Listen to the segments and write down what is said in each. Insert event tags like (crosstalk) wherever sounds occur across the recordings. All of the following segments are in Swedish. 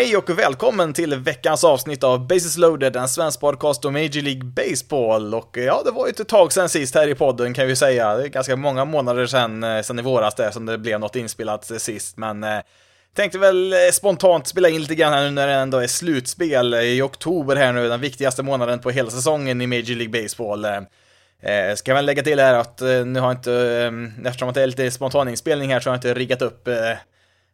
Hej och välkommen till veckans avsnitt av Basis loaded, en svensk podcast om Major League Baseball. Och eh, ja, det var ju ett tag sedan sist här i podden kan vi säga. Det är ganska många månader sedan, eh, sedan i våras det som det blev något inspelat eh, sist, men eh, Tänkte väl spontant spela in lite grann här nu när det ändå är slutspel i oktober här nu, den viktigaste månaden på hela säsongen i Major League Baseball. Eh, ska väl lägga till här att eh, nu har jag inte, eh, eftersom det är lite spontan inspelning här så har jag inte riggat upp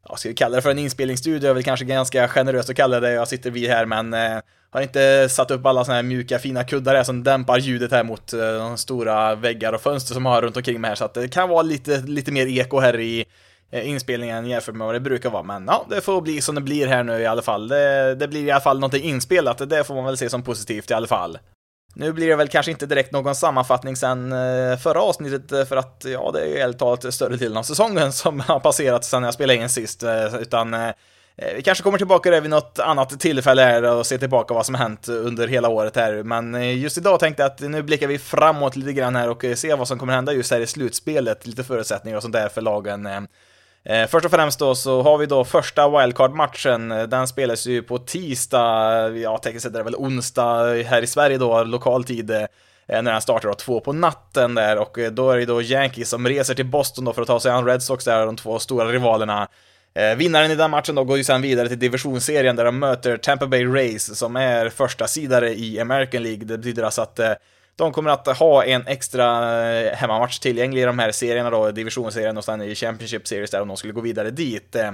ja, ska vi kalla det för en inspelningsstudio, är väl kanske ganska generöst att kalla det jag sitter vid här, men eh, har inte satt upp alla såna här mjuka fina kuddar här som dämpar ljudet här mot eh, de stora väggar och fönster som har runt omkring mig här, så att det kan vara lite, lite mer eko här i eh, inspelningen jämfört med vad det brukar vara, men ja, det får bli som det blir här nu i alla fall. Det, det blir i alla fall någonting inspelat, det får man väl se som positivt i alla fall. Nu blir det väl kanske inte direkt någon sammanfattning sen eh, förra avsnittet eh, för att ja, det är ju helt talat större delen av säsongen (laughs) som har passerat sen jag spelade in sist, eh, utan vi kanske kommer tillbaka där vid något annat tillfälle här och ser tillbaka vad som har hänt under hela året här. Men just idag tänkte jag att nu blickar vi framåt lite grann här och ser vad som kommer hända just här i slutspelet, lite förutsättningar och sånt där för lagen. Eh, först och främst då så har vi då första wildcard-matchen. Eh, den spelas ju på tisdag, ja tekniskt sett är det väl onsdag här i Sverige då, lokal tid. Eh, när den startar då två på natten där och eh, då är det då Yankees som reser till Boston då för att ta sig an Red Sox där, de två stora rivalerna. Eh, vinnaren i den matchen då går ju sen vidare till divisionsserien där de möter Tampa Bay Rays som är första sidare i American League. Det betyder alltså att de kommer att ha en extra eh, hemmamatch tillgänglig i de här serierna då, divisionsserien och sen i Championship Series där om de skulle gå vidare dit. Eh,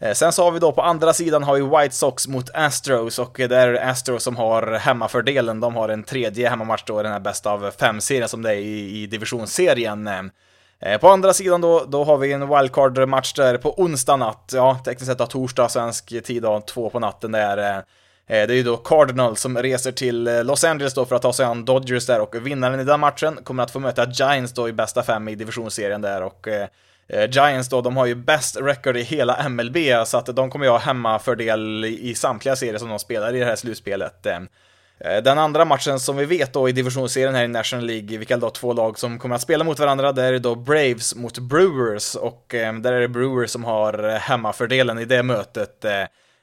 eh, sen så har vi då på andra sidan har vi White Sox mot Astros och där är det Astros som har hemmafördelen. De har en tredje hemmamatch då, i den här bästa av fem-serien som det är i, i divisionsserien. På andra sidan då, då har vi en wildcard-match där på onsdag natt, ja tekniskt sett då torsdag svensk tid då, två på natten där. Eh, det är ju då Cardinals som reser till eh, Los Angeles då för att ta sig an Dodgers där och vinnaren i den matchen kommer att få möta Giants då i bästa fem i divisionsserien där och eh, Giants då, de har ju bäst record i hela MLB, så att de kommer ju ha hemmafördel i samtliga serier som de spelar i det här slutspelet. Den andra matchen som vi vet då i divisionsserien här i National League, vilka då två lag som kommer att spela mot varandra, det är då Braves mot Brewers och där är det Brewers som har hemmafördelen i det mötet.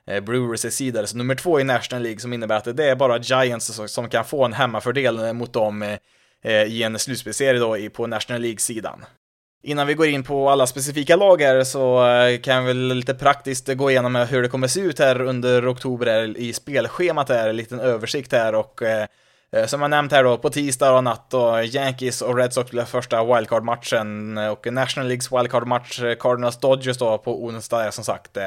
Eh, Brewers är så nummer två i National League som innebär att det är bara Giants som kan få en hemmafördel mot dem eh, eh, i en slutspelserie då på National League-sidan. Innan vi går in på alla specifika lag här så kan jag väl lite praktiskt gå igenom hur det kommer se ut här under oktober i spelschemat här, en liten översikt här och som jag nämnt här då, på tisdag och natt då, Yankees och Red Sox blir första wildcard-matchen och National Leagues wildcard-match Cardinals Dodgers då på onsdag som sagt.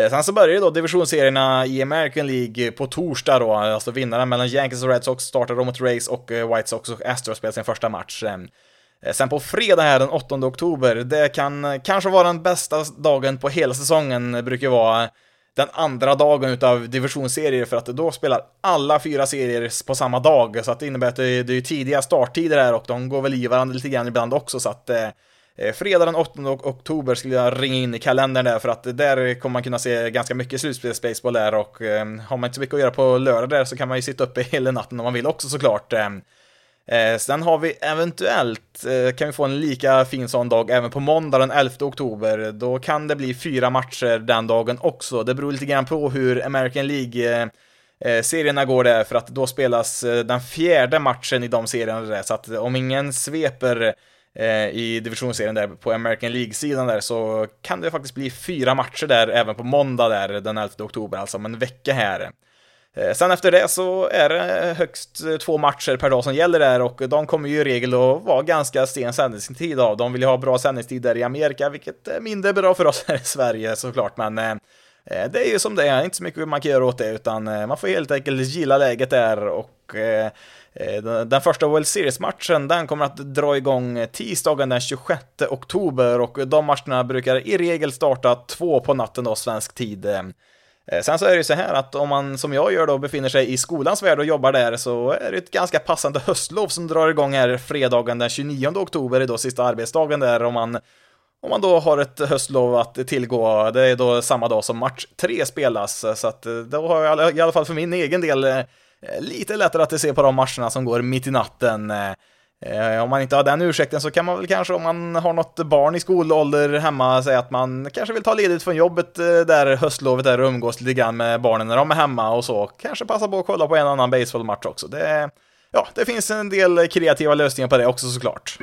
Eh, sen så börjar ju då divisionsserierna i American League på torsdag då, alltså vinnaren mellan Yankees och Red Sox startar då mot Rays och eh, White Sox och Astros spelar sin första match. Ehm, eh, sen på fredag här den 8 oktober, det kan kanske vara den bästa dagen på hela säsongen, brukar vara den andra dagen utav divisionsserier för att då spelar alla fyra serier på samma dag, så att det innebär att det är, tidiga starttider här och de går väl i varandra lite grann ibland också, så att Eh, fredag den 8 oktober skulle jag ringa in i kalendern där för att där kommer man kunna se ganska mycket slutspelsbaseball där och eh, har man inte så mycket att göra på lördag där så kan man ju sitta uppe (laughs) hela natten om man vill också såklart. Eh. Sen har vi eventuellt, kan vi få en lika fin sån dag även på måndag den 11 oktober. Då kan det bli fyra matcher den dagen också. Det beror lite grann på hur American League-serierna går där, för att då spelas den fjärde matchen i de serierna där, så att om ingen sveper Eh, i divisionsserien där på American League-sidan där så kan det faktiskt bli fyra matcher där även på måndag där den 11 oktober, alltså om en vecka här. Eh, sen efter det så är det högst eh, två matcher per dag som gäller där och de kommer ju i regel att vara ganska sen sändningstid av. De vill ju ha bra sändningstid där i Amerika, vilket är mindre bra för oss här i Sverige såklart, men eh, eh det är ju som det är, inte så mycket man kan göra åt det, utan man får helt enkelt gilla läget där och Eh, eh den första World Series-matchen, den kommer att dra igång tisdagen den 26 oktober. Och de matcherna brukar i regel starta två på natten då, svensk tid. Eh, sen så är det ju så här att om man som jag gör då befinner sig i skolans värld och jobbar där så är det ett ganska passande höstlov som drar igång här fredagen den 29 oktober, är då sista arbetsdagen där om man om man då har ett höstlov att tillgå, det är då samma dag som match 3 spelas, så att eh, då har jag i alla fall för min egen del Eh, lite lättare att se på de matcherna som går mitt i natten. Eh, eh, om man inte har den ursäkten så kan man väl kanske om man har något barn i skolålder hemma säga att man kanske vill ta ledigt från jobbet där höstlovet är och umgås lite grann med barnen när de är hemma och så. Kanske passa på att kolla på en annan baseballmatch också. Det, ja, det finns en del kreativa lösningar på det också såklart.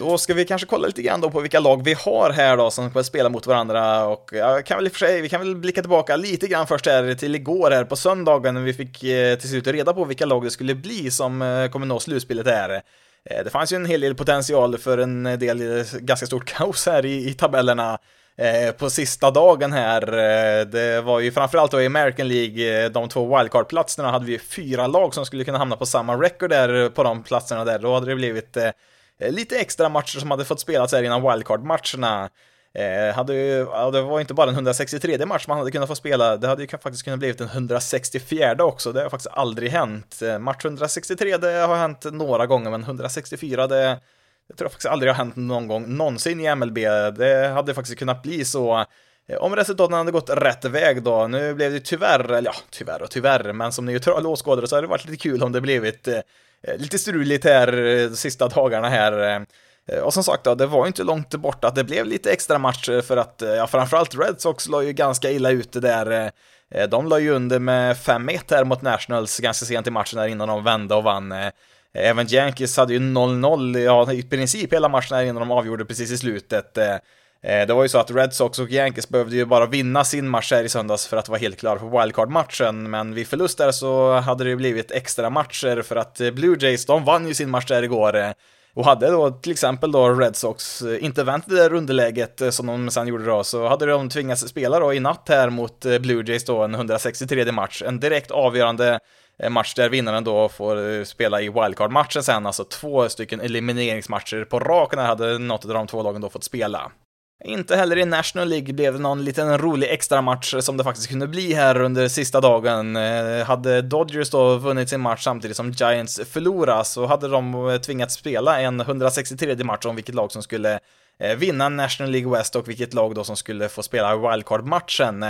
Då ska vi kanske kolla lite grann då på vilka lag vi har här då som kommer spela mot varandra och jag kan väl i och för sig, vi kan väl blicka tillbaka lite grann först här till igår här på söndagen när vi fick eh, till slut reda på vilka lag det skulle bli som eh, kommer nå slutspelet här. Eh, det fanns ju en hel del potential för en del ganska stort kaos här i, i tabellerna på sista dagen här. Det var ju framförallt då i American League, de två wildcard-platserna hade vi fyra lag som skulle kunna hamna på samma record där på de platserna där. Då hade det blivit Eh, lite extra matcher som hade fått spelas här innan wildcard-matcherna. Eh, hade ju, ja, det var inte bara en 163 match man hade kunnat få spela, det hade ju faktiskt kunnat blivit en 164 också, det har faktiskt aldrig hänt. Eh, match 163 det har hänt några gånger, men 164 det, det tror jag faktiskt aldrig har hänt någon gång någonsin i MLB. Det hade faktiskt kunnat bli så eh, om resultaten hade gått rätt väg då, nu blev det tyvärr, eller ja, tyvärr och tyvärr, men som neutral åskådare så hade det varit lite kul om det blivit Eh, Eh, lite struligt här de sista dagarna här. Eh. Och som sagt då, det var ju inte långt borta att det blev lite extra match för att, ja, framförallt Red Sox la ju ganska illa ute där. De la ju under med 5-1 här mot Nationals ganska sent i matchen där innan de vände och vann. Även Yankees hade ju 0-0, ja, i princip hela matchen här innan de avgjorde precis i slutet. Eh, det var ju så att Red Sox och Yankees behövde ju bara vinna sin match här i söndags för att vara helt klara för wildcard-matchen, men vid förlust där så hade det blivit extra matcher för att eh, Blue Jays, de vann ju sin match där igår. Eh, och hade då till exempel då Red Sox inte vänt det där underläget som de sen gjorde då, så hade de tvingats spela då i natt här mot Blue Jays då, en 163 match, en direkt avgörande match där vinnaren då får spela i wildcard-matchen sen, alltså två stycken elimineringsmatcher på raken hade något av de två lagen då fått spela. Inte heller i National League blev det någon liten rolig extra match som det faktiskt kunde bli här under sista dagen. Eh, hade Dodgers då vunnit sin match samtidigt som Giants förlorade så hade de eh, tvingats spela en 163 match om vilket lag som skulle eh, vinna National League West och vilket lag då som skulle få spela wildcard-matchen.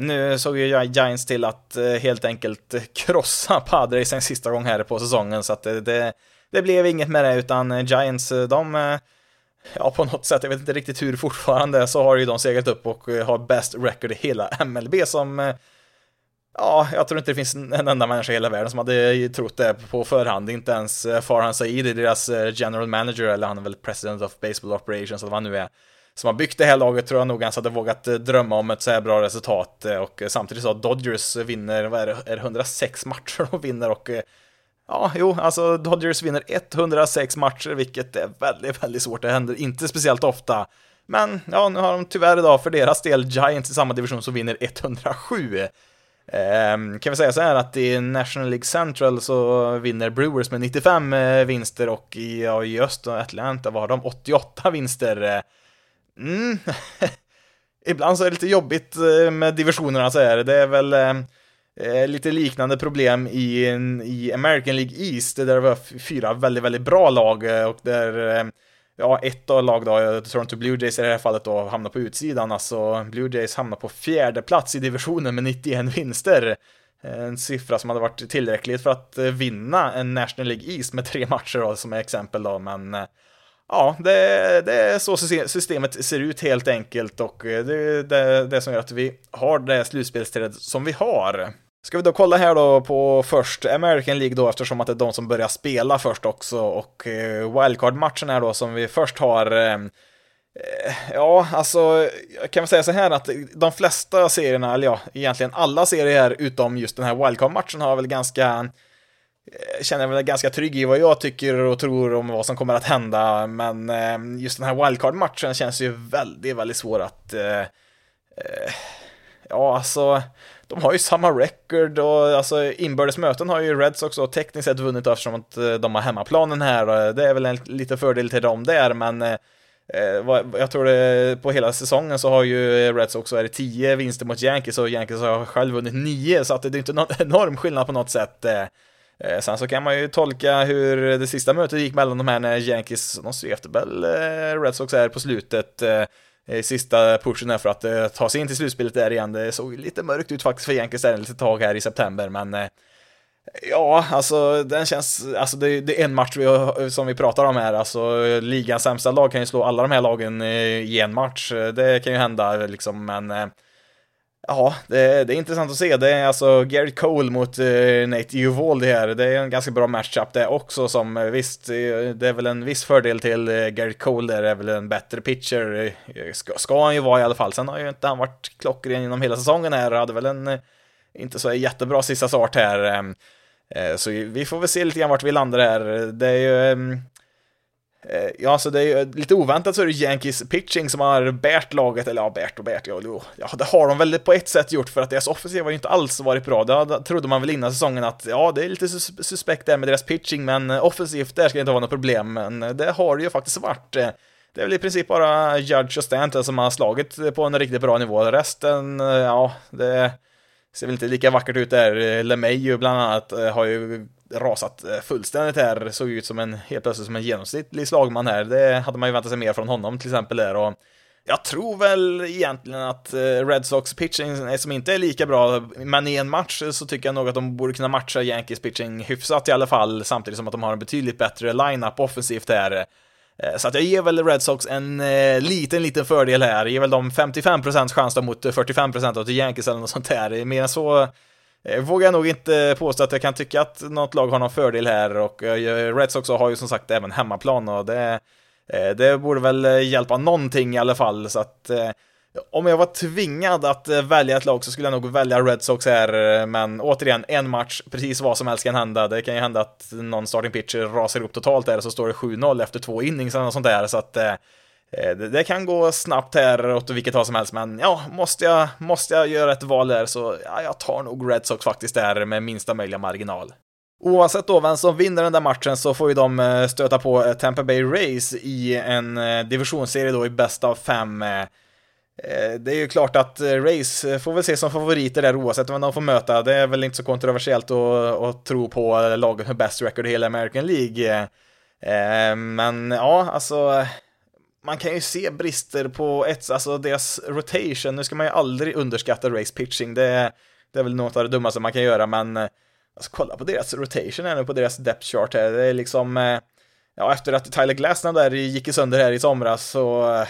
Nu såg ju Giants till att helt enkelt krossa (laughs) Padres en sista gång här på säsongen så att det, det blev inget med det utan Giants, de ja, på något sätt, jag vet inte riktigt hur fortfarande, så har ju de seglat upp och eh, har bäst record i hela MLB som eh, Ja, jag tror inte det finns en enda människa i hela världen som hade trott det på förhand, inte ens eh, Farhan Said, deras general manager, eller han är väl president of baseball operations, eller vad han nu är, som har byggt det här laget tror jag nog ens hade vågat drömma om ett så här bra resultat och samtidigt så att Dodgers vinner, vad är det, är det 106 matcher och vinner och Ja, jo, alltså Dodgers vinner 106 matcher, vilket är väldigt, väldigt svårt. Det händer inte speciellt ofta. Men ja, nu har de tyvärr idag för deras del Giants i samma division som vinner 107. Eh, kan vi säga så här att i National League Central så vinner Brewers med 95 eh, vinster och i, ja, i öst och Atlanta vad har de 88 vinster. Mm. (laughs) Ibland så är det lite jobbigt eh, med divisionerna så här. Det är väl eh, Eh, lite liknande problem i, i American League East, där det var fyra väldigt, väldigt bra lag eh, och där eh, ja, ett av lag då, eh, Toronto Blue Jays i det här fallet då, hamnar på utsidan, alltså Blue Jays hamnar på fjärde plats i divisionen med 91 vinster. Eh, en siffra som hade varit tillräckligt för att vinna en National League East med tre matcher då, som är exempel då, men ja, det, det är så systemet ser ut helt enkelt och eh, det är det, det som gör att vi har det slutspelsträdet som vi har. Ska vi då kolla här då på först American League då eftersom att det är de som börjar spela först också och eh, wildcard-matchen här då som vi först har eh, Ja, alltså, jag kan väl säga så här att de flesta serierna, eller ja, egentligen alla serier utom just den här wildcard-matchen har väl ganska Eh, känner mig ganska trygg i vad jag tycker och tror om vad som kommer att hända, men eh, just den här wildcard-matchen känns ju väldigt, väldigt svår att... Eh, ja, alltså de har ju samma record och alltså inbördes möten har ju Reds också tekniskt sett vunnit eftersom att de har hemmaplanen här och det är väl en liten fördel till dem där men eh, jag tror det på hela säsongen så har ju Reds också är tio 10 vinster mot Yankees och Yankees har själv vunnit 9 så att det är inte någon (laughs) enorm skillnad på något sätt. Eh, sen så kan man ju tolka hur det sista mötet gick mellan de här när Yankees, de svepte väl Red Sox här på slutet eh, sista pushen här för att eh, ta sig in till slutspelet där igen. Det såg lite mörkt ut faktiskt för Yankees där ett tag här i september, men eh, Ja, alltså den känns, alltså det, det, är en match vi, som vi pratar om här, alltså ligans sämsta lag kan ju slå alla de här lagen eh, i en match, det kan ju hända liksom, men eh, Ja, det, det, är intressant att se. Det är alltså Gary Cole mot uh, Nate Uvalde här. Det är en ganska bra matchup det också som eh, visst, eh, det är väl en viss fördel till uh, Gary Cole där, det är väl en bättre pitcher. Ska, ska, han ju vara i alla fall. Sen har ju inte han varit klockren genom hela säsongen här och hade väl en inte så jättebra sista start här. Ehm, så vi får väl se lite grann vart vi landar här. Det är ju ehm, Eh, ja, så det är eh, lite oväntat så är det Yankees pitching som har bärt laget, eller ja, bärt och bärt, ja, ja, det har de väl på ett sätt gjort för att deras offensiv har ju inte alls varit bra. Det trodde man väl innan säsongen att ja, det är lite suspekt där med deras pitching, men eh, offensivt där ska det inte vara något problem, men det har det ju faktiskt varit. Det är väl i princip bara Judge och Stanton som har slagit på en riktigt bra nivå. Resten, ja, det ser väl inte lika vackert ut där. Eh, LeMayu bland annat eh, har ju rasat eh, fullständigt här, såg ut som en, helt plötsligt som en genomsnittlig slagman här. Det hade man ju väntat sig mer från honom till exempel där och jag tror väl egentligen att Red Sox pitching, som inte är lika bra, men i en match så tycker jag nog att de borde kunna matcha Yankees pitching hyfsat i alla fall, samtidigt som att de har en betydligt bättre lineup offensivt här. Eh, så att jag ger väl Red Sox en eh, liten, liten fördel här. Jag ger väl dem 55% chans då mot eh, 45% åt Yankees eller något sånt där. Mer än så Eh, vågar jag nog inte påstå att jag kan tycka att något lag har någon fördel här och eh, Red Sox har ju som sagt även hemmaplan och det, eh, det borde väl eh, hjälpa någonting i alla fall så att om jag var tvingad att eh, välja ett lag så skulle jag nog välja Red Sox här, eh, men återigen, en match, precis vad som helst kan hända. Det kan ju hända att någon starting pitcher rasar upp totalt där och så står det 7-0 efter två innings eller något sånt där, så att Eh, eh det, kan gå snabbt här åt vilket håll som helst, men ja, måste jag, måste jag göra ett val där så ja, jag tar nog Red Sox faktiskt där med minsta möjliga marginal. Oavsett då vem som vinner den där matchen så får ju de stöta på Tampa Bay Rays i en divisionsserie då i bäst av fem. Eh, det är ju klart att eh, Race eh, får väl se som favoriter där oavsett vem de får möta. Det är väl inte så kontroversiellt att, att tro på laget med best record i hela American League. Men ja, alltså man kan ju se brister på ett, alltså deras rotation, nu ska man ju aldrig underskatta race pitching, det är, det är väl något av det dummaste man kan göra, men alltså kolla på deras rotation här nu, på deras depth chart här, det är liksom, ja efter att Tyler Glasnow där gick sönder här i somras så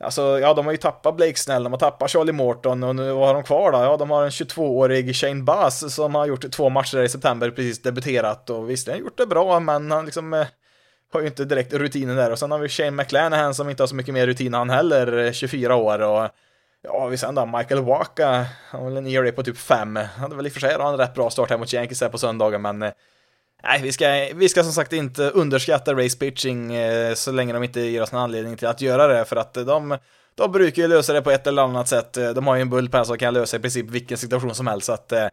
Alltså, ja, de har ju tappat Blake Snell, de har tappat Charlie Morton och nu, vad har de kvar då? Ja, de har en 22-årig Shane Bass som har gjort två matcher i september, precis debuterat och visst, han har gjort det bra, men han liksom eh, har ju inte direkt rutinen där. Och sen har vi Shane McLanahan som inte har så mycket mer rutin han heller, eh, 24 år. Och ja, vi sen då Michael Waka, han har väl en ERA på typ 5. Han hade väl i och för sig en rätt bra start här mot Yankees här på söndagen, men eh, Nej, vi ska, vi ska som sagt inte underskatta race pitching eh, så länge de inte ger oss någon anledning till att göra det, för att de, de brukar ju lösa det på ett eller annat sätt. Eh, de har ju en bullpen som kan lösa i princip vilken situation som helst, så att eh,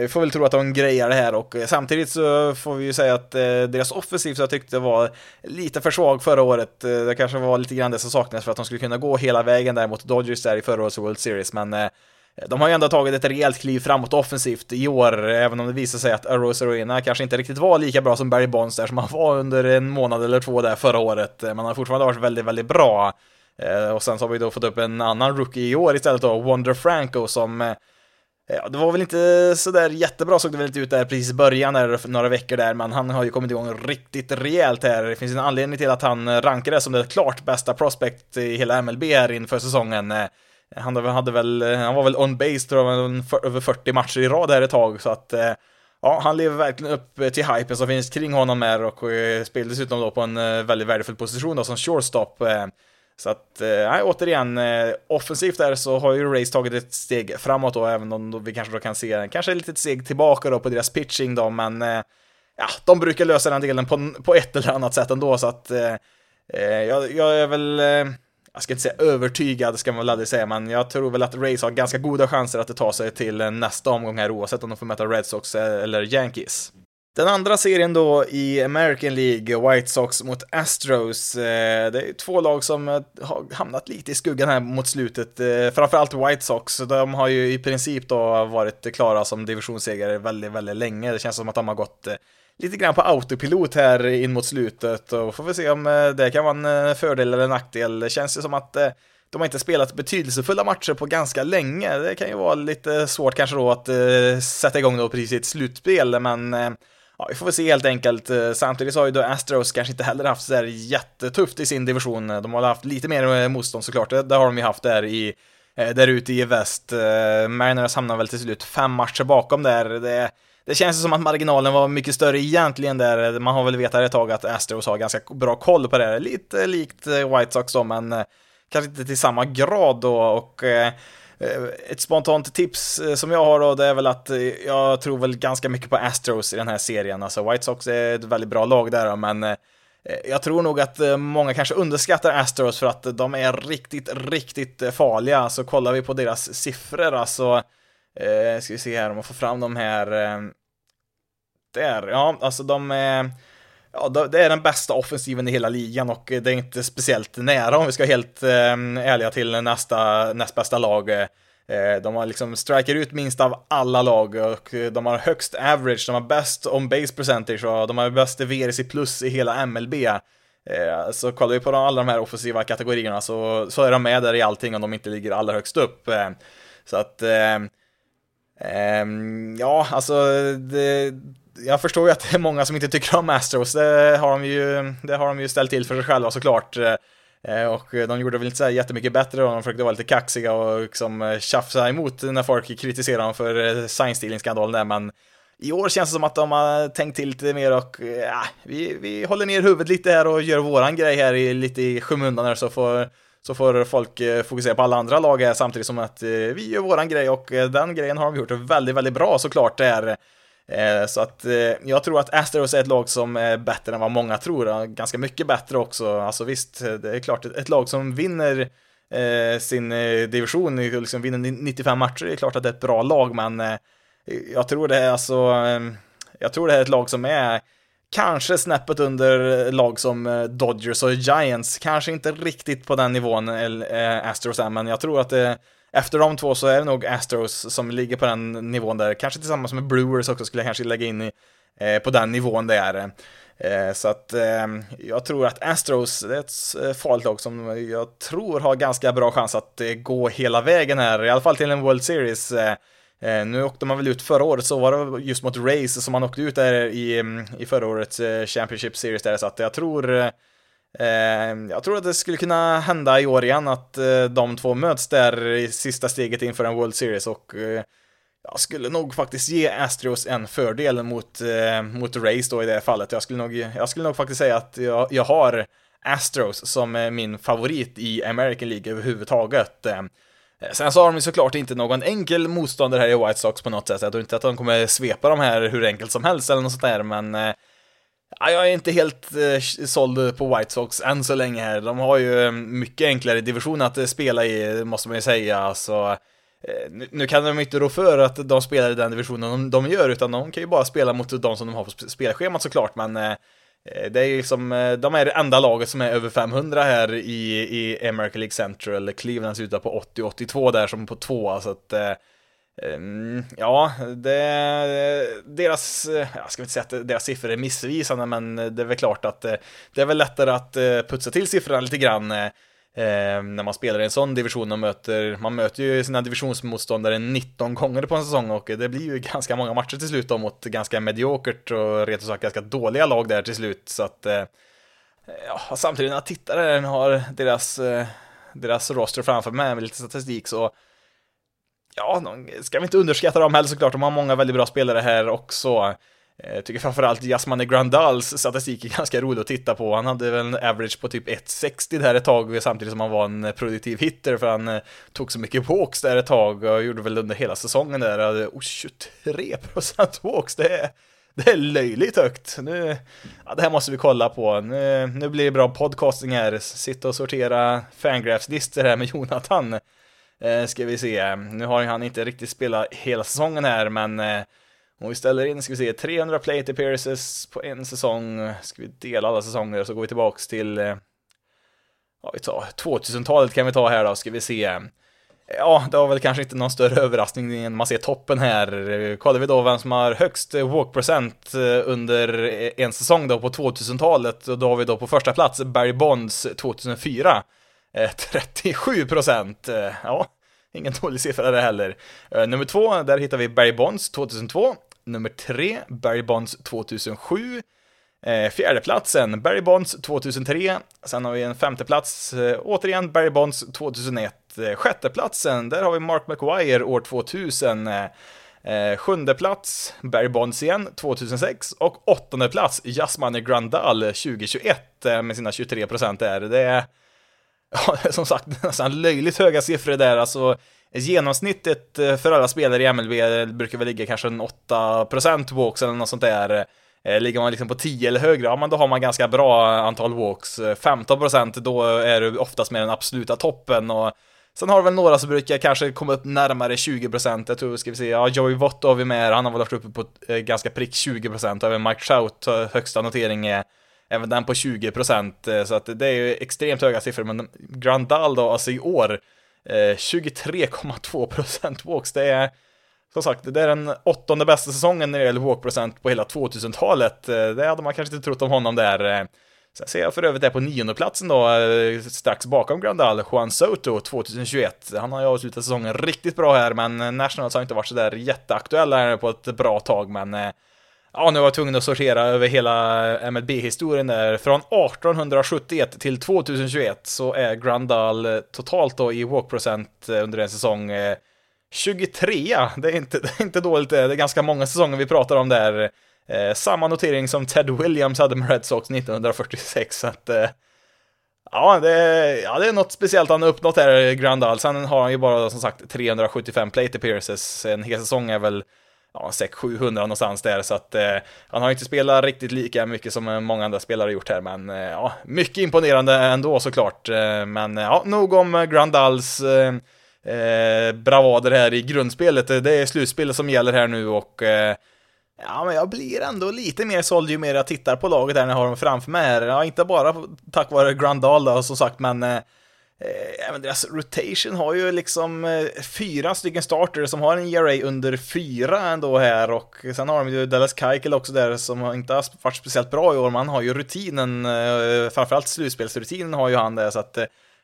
vi får väl tro att de grejar det här och samtidigt så får vi ju säga att deras offensiv så jag tyckte var lite för svag förra året. Det kanske var lite grann det som saknades för att de skulle kunna gå hela vägen där mot Dodgers där i förra årets World Series, men de har ju ändå tagit ett rejält kliv framåt offensivt i år, även om det visar sig att Arose Arena kanske inte riktigt var lika bra som Barry Bonds där som han var under en månad eller två där förra året. Man har fortfarande varit väldigt, väldigt bra. Eh, och sen så har vi då fått upp en annan rookie i år istället då, Wonder Franco, som eh, Ja, det var väl inte sådär jättebra såg det väl inte ut där precis i början, där, några veckor där, men han har ju kommit igång riktigt rejält här. Det finns en anledning till att han rankades som det klart bästa prospect i hela MLB här inför säsongen. Eh, han hade väl, han var väl on base tror jag, över 40 matcher i rad här ett tag, så att eh, ja, han lever verkligen upp till hypen som finns kring honom här och eh, spelar dessutom då på en eh, väldigt värdefull position då som shortstop. Så att, nej, återigen, offensivt där så har ju Race tagit ett steg framåt då, även om vi kanske då kan se kanske ett litet steg tillbaka då på deras pitching då, men ja, de brukar lösa den delen på, på ett eller annat sätt ändå, så att eh jag, jag, är väl, eh, jag ska inte säga övertygad ska man väl aldrig säga, men jag tror väl att Rays har ganska goda chanser att ta sig till nästa omgång här oavsett om de får möta Red Sox eller Yankees. Den andra serien då i American League, White Sox mot Astros. Eh, det är två lag som eh, har hamnat lite i skuggan här mot slutet. Eh, framförallt White Sox, de har ju i princip då varit klara som divisionssegare väldigt, väldigt länge. Det känns som att de har gått lite grann på autopilot här in mot slutet och får vi se om eh, det kan vara en eh, fördel eller nackdel. Det känns ju som att eh, de har inte spelat betydelsefulla matcher på ganska länge. Det kan ju vara lite svårt kanske då att sätta igång då precis i ett slutspel, men ja, vi får väl se helt enkelt. Samtidigt så har ju då Astros kanske inte heller haft sådär jättetufft i sin division. De har haft lite mer motstånd såklart, det, har de ju haft där i där ute i väst. Mariners hamnar väl till slut fem matcher bakom där. Det, det känns som att marginalen var mycket större egentligen där. Man har väl vetat ett tag att Astros har ganska bra koll på det. här, Lite likt eh, White Sox då, men eh, kanske inte till samma grad då. Och eh, ett spontant tips som jag har då, det är väl att jag tror väl ganska mycket på Astros i den här serien. Alltså White Sox är ett väldigt bra lag där, men jag tror nog att många kanske underskattar Astros för att de är riktigt, riktigt farliga. Så kollar vi på deras siffror, alltså, eh, ska vi se här om man får fram de här. Eh, där, ja, alltså de är Ja, det är den bästa offensiven i hela ligan och det är inte speciellt nära om vi ska vara helt eh, ärliga till nästa, näst bästa lag. Eh, de har liksom striker ut minst av alla lag och de har högst average, de har bäst on base percentage och de har bäst VRC plus i hela MLB. Eh, så kollar vi på alla de här offensiva kategorierna så, så är de med där i allting om de inte ligger allra högst upp. Så att Ehm, ja, alltså det, jag förstår ju att det är många som inte tycker om Astros, det har de ju, det har de ju ställt till för sig själva såklart. Eh, och de gjorde väl inte så jättemycket bättre då, de försökte vara lite kaxiga och liksom eh, tjafsa emot när folk kritiserade dem för eh, sign-stealing-skandalen där, men i år känns det som att de har tänkt till lite mer och eh, ja, vi, vi håller ner huvudet lite här och gör våran grej här i, lite i skymundan här så får, så får folk eh, fokusera på alla andra lag här samtidigt som att eh, vi gör våran grej och eh, den grejen har de gjort väldigt, väldigt bra såklart. Det är så att jag tror att Astros är ett lag som är bättre än vad många tror, ganska mycket bättre också. Alltså visst, det är klart, ett lag som vinner sin division, liksom vinner 95 matcher, det är klart att det är ett bra lag, men jag tror det är alltså, jag tror det är ett lag som är kanske snäppet under lag som eh, Dodgers och Giants, kanske inte riktigt på den nivån eh, eh, Astros är, men jag tror att det efter de två så är det nog Astros som ligger på den nivån där, kanske tillsammans med Brewers också skulle jag kanske lägga in i, eh, på den nivån det Eh, så att eh, jag tror att Astros är ett farligt lag som jag tror har ganska bra chans att gå hela vägen här, i alla fall till en World Series. Eh, nu åkte man väl ut förra året, så var det just mot Race som man åkte ut där i, i förra årets eh, Championship Series där, så att jag tror Eh, jag tror att det skulle kunna hända i år igen att eh, de två möts där i sista steget inför en World Series och eh, jag skulle nog faktiskt ge Astros en fördel mot, eh, mot Race då i det fallet. Jag skulle nog, jag skulle nog faktiskt säga att jag, jag har Astros som eh, min favorit i American League överhuvudtaget. Eh, sen så har de ju såklart inte någon enkel motståndare här i White Sox på något sätt. Jag tror inte att de kommer svepa de här hur enkelt som helst eller något sånt där, men eh, Ja, jag är inte helt eh, såld på White Sox än så länge här. De har ju eh, mycket enklare division att spela i, måste man ju säga. Alltså, så, nu, kan de inte rå för att de spelar i den divisionen de, gör, utan de kan ju bara spela mot de som de har på spelschemat såklart. Men Eh, det är liksom, eh, de är det enda laget som är över 500 här i, i American League Central. Cleveland slutar på 80-82 där som på tvåa, så att eh, ehm, ja, det, deras, jag ska inte säga att deras siffror är missvisande, men det är väl klart att det är väl lättare att putsa till siffrorna lite grann eh, när man spelar i en sån division och möter, man möter ju sina divisionsmotståndare 19 gånger på en säsong och det blir ju (laughs) ganska många matcher till slut då mot ganska mediokert och rent sagt ganska dåliga lag där till slut, så att eh, ja, samtidigt när jag tittar där har deras, eh, deras roster framför mig med lite statistik så ja, de ska vi inte underskatta dem heller såklart, de har många väldigt bra spelare här också. Jag tycker framförallt Jasmine Grandals statistik är ganska rolig att titta på. Han hade väl en average på typ 1,60 där ett tag samtidigt som han var en eh, produktiv hitter för han eh, tog så mycket walks där ett tag och gjorde väl under hela säsongen där, oh, 23% walks, det är det är löjligt högt. Nu, ja, det här måste vi kolla på. Nu, nu blir det bra podcasting här. Sitta och sortera fangraphs-listor här med (laughs) Jonathan. Eh, ska vi se. Nu har han inte riktigt spelat hela säsongen här, men eh, om vi ställer in, ska vi se, 300 plate appearances på en säsong. Ska vi dela alla säsonger så går vi tillbaks till eh, ja, vi tar 2000-talet kan vi ta här då, ska vi se. Ja, det var väl kanske inte någon större (laughs) överraskning när man ser toppen här. Kollar vi då vem som har högst walk-procent eh, under eh, en säsong då på 2000-talet, och då har vi då på första plats Barry Bonds 2004. 37 procent. Ja, ingen dålig siffra det heller. Nummer två, där hittar vi Barry Bonds 2002. Nummer tre, Barry Bonds 2007. Eh, fjärdeplatsen, Barry Bonds 2003. Sen har vi en femteplats, eh, återigen Barry Bonds 2001. Eh, sjätteplatsen, där har vi Mark McGuire år 2000. Eh, eh, sjunde plats, Barry Bonds igen, 2006. Och åttonde plats, Jasmine Grandal 2021 eh, med sina 23 procent där. Det är, (laughs) ja, som sagt, (laughs) nästan löjligt höga siffror där. Alltså, genomsnittet eh, för alla spelare i MLB eh, brukar väl ligga kanske en 8% walks eller något sånt där. Eh, ligger man liksom på 10 eller högre, ja men då har man ganska bra antal walks. 15% då är du oftast med den absoluta toppen och Sen har du väl några som brukar kanske komma upp närmare 20%, jag tror, ska vi se, ja Joey Votto har vi med han har väl varit uppe på ganska prick 20%, även Mike Trout, högsta notering är även den på 20%, eh, så att det är ju extremt höga siffror, men Grandal då, alltså i år, eh, 23,2% walks, det är som sagt, det är den åttonde bästa säsongen när det gäller walk-procent på hela 2000-talet. Eh, det hade man kanske inte trott om honom där. Sen ser jag för övrigt det på niondeplatsen då, strax bakom Grandal, Juan Soto 2021. Han har ju avslutat säsongen riktigt bra här, men Nationals har inte varit sådär jätteaktuella här på ett bra tag, men ja, nu var jag tvungen att sortera över hela eh, MLB-historien där. Från 1871 till 2021 så är Grandal eh, totalt då i walk-procent eh, under en säsong 23, det är inte, (laughs) det är inte dåligt, det är ganska många säsonger vi pratar om där. Eh, samma notering som Ted Williams hade med Red Sox 1946, så att eh, Ja det, ja, det är något speciellt han har uppnått här, Grandal. Sen har han ju bara som sagt 375 plate appearances. En hel säsong är väl ja, 600-700 någonstans där, så att eh, han har inte spelat riktigt lika mycket som eh, många andra spelare gjort här, men eh, ja, mycket imponerande ändå såklart. Eh, men eh, ja, nog om Grandals eh, eh, bravader här i grundspelet. Det är slutspelet som gäller här nu och eh, Ja, men jag blir ändå lite mer såld ju mer jag tittar på laget här när jag har dem framför mig här. Ja, inte bara tack vare Grandal då, som sagt, men eh, eh, även deras rotation har ju liksom eh, fyra stycken starter som har en ERA under fyra ändå här och sen har de ju Dallas Keuchel också där som inte har varit speciellt bra i år, man har ju rutinen, eh, framförallt slutspelsrutinen har ju han där så att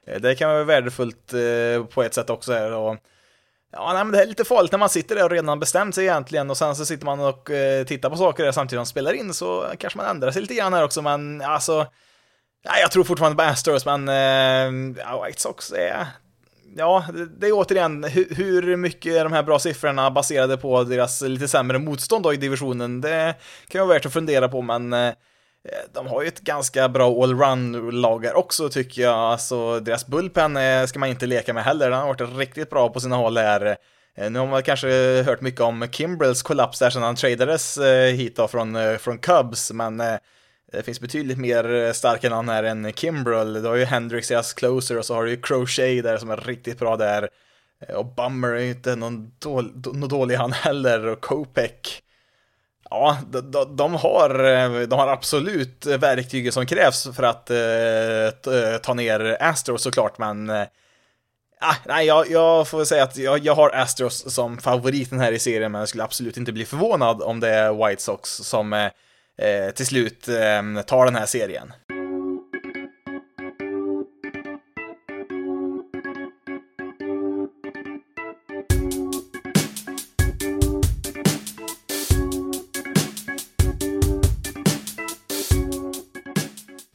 eh, det kan vara värdefullt eh, på ett sätt också. Här, och, ja, nej, men det är lite farligt när man sitter där och redan bestämt sig egentligen och sen så sitter man och eh, tittar på saker där samtidigt som man spelar in så kanske man ändrar sig lite grann här också, men alltså Nej, jag tror fortfarande på Astros, men eh, ja, White Sox är... Ja, det är återigen, hur, hur mycket är de här bra siffrorna baserade på deras lite sämre motstånd då i divisionen? Det kan vara värt att fundera på, men Eh, de har ju ett ganska bra allround-lag också tycker jag. Alltså deras bullpen eh, ska man inte leka med heller. Den har varit riktigt bra på sina håll här. Eh, nu har man kanske hört mycket om Kimbrells kollaps där sedan han tradades hit då från, från Cubs, men det finns betydligt mer eh, starka namn här än Kimbrel. Du har ju Hendrix deras closer och så har du ju Crochet där som är riktigt bra där. Eh, och Bummer är ju inte någon, dålig, någon dålig han heller och Kopek. Ja, de, de, har, eh, de har absolut verktyget som krävs för att eh, ta ner Astros såklart, men Ah, nej, jag, jag får säga att jag, jag har Astros som favoriten här i serien, men jag skulle absolut inte bli förvånad om det är White Sox som eh, till slut ehm, tar den här serien.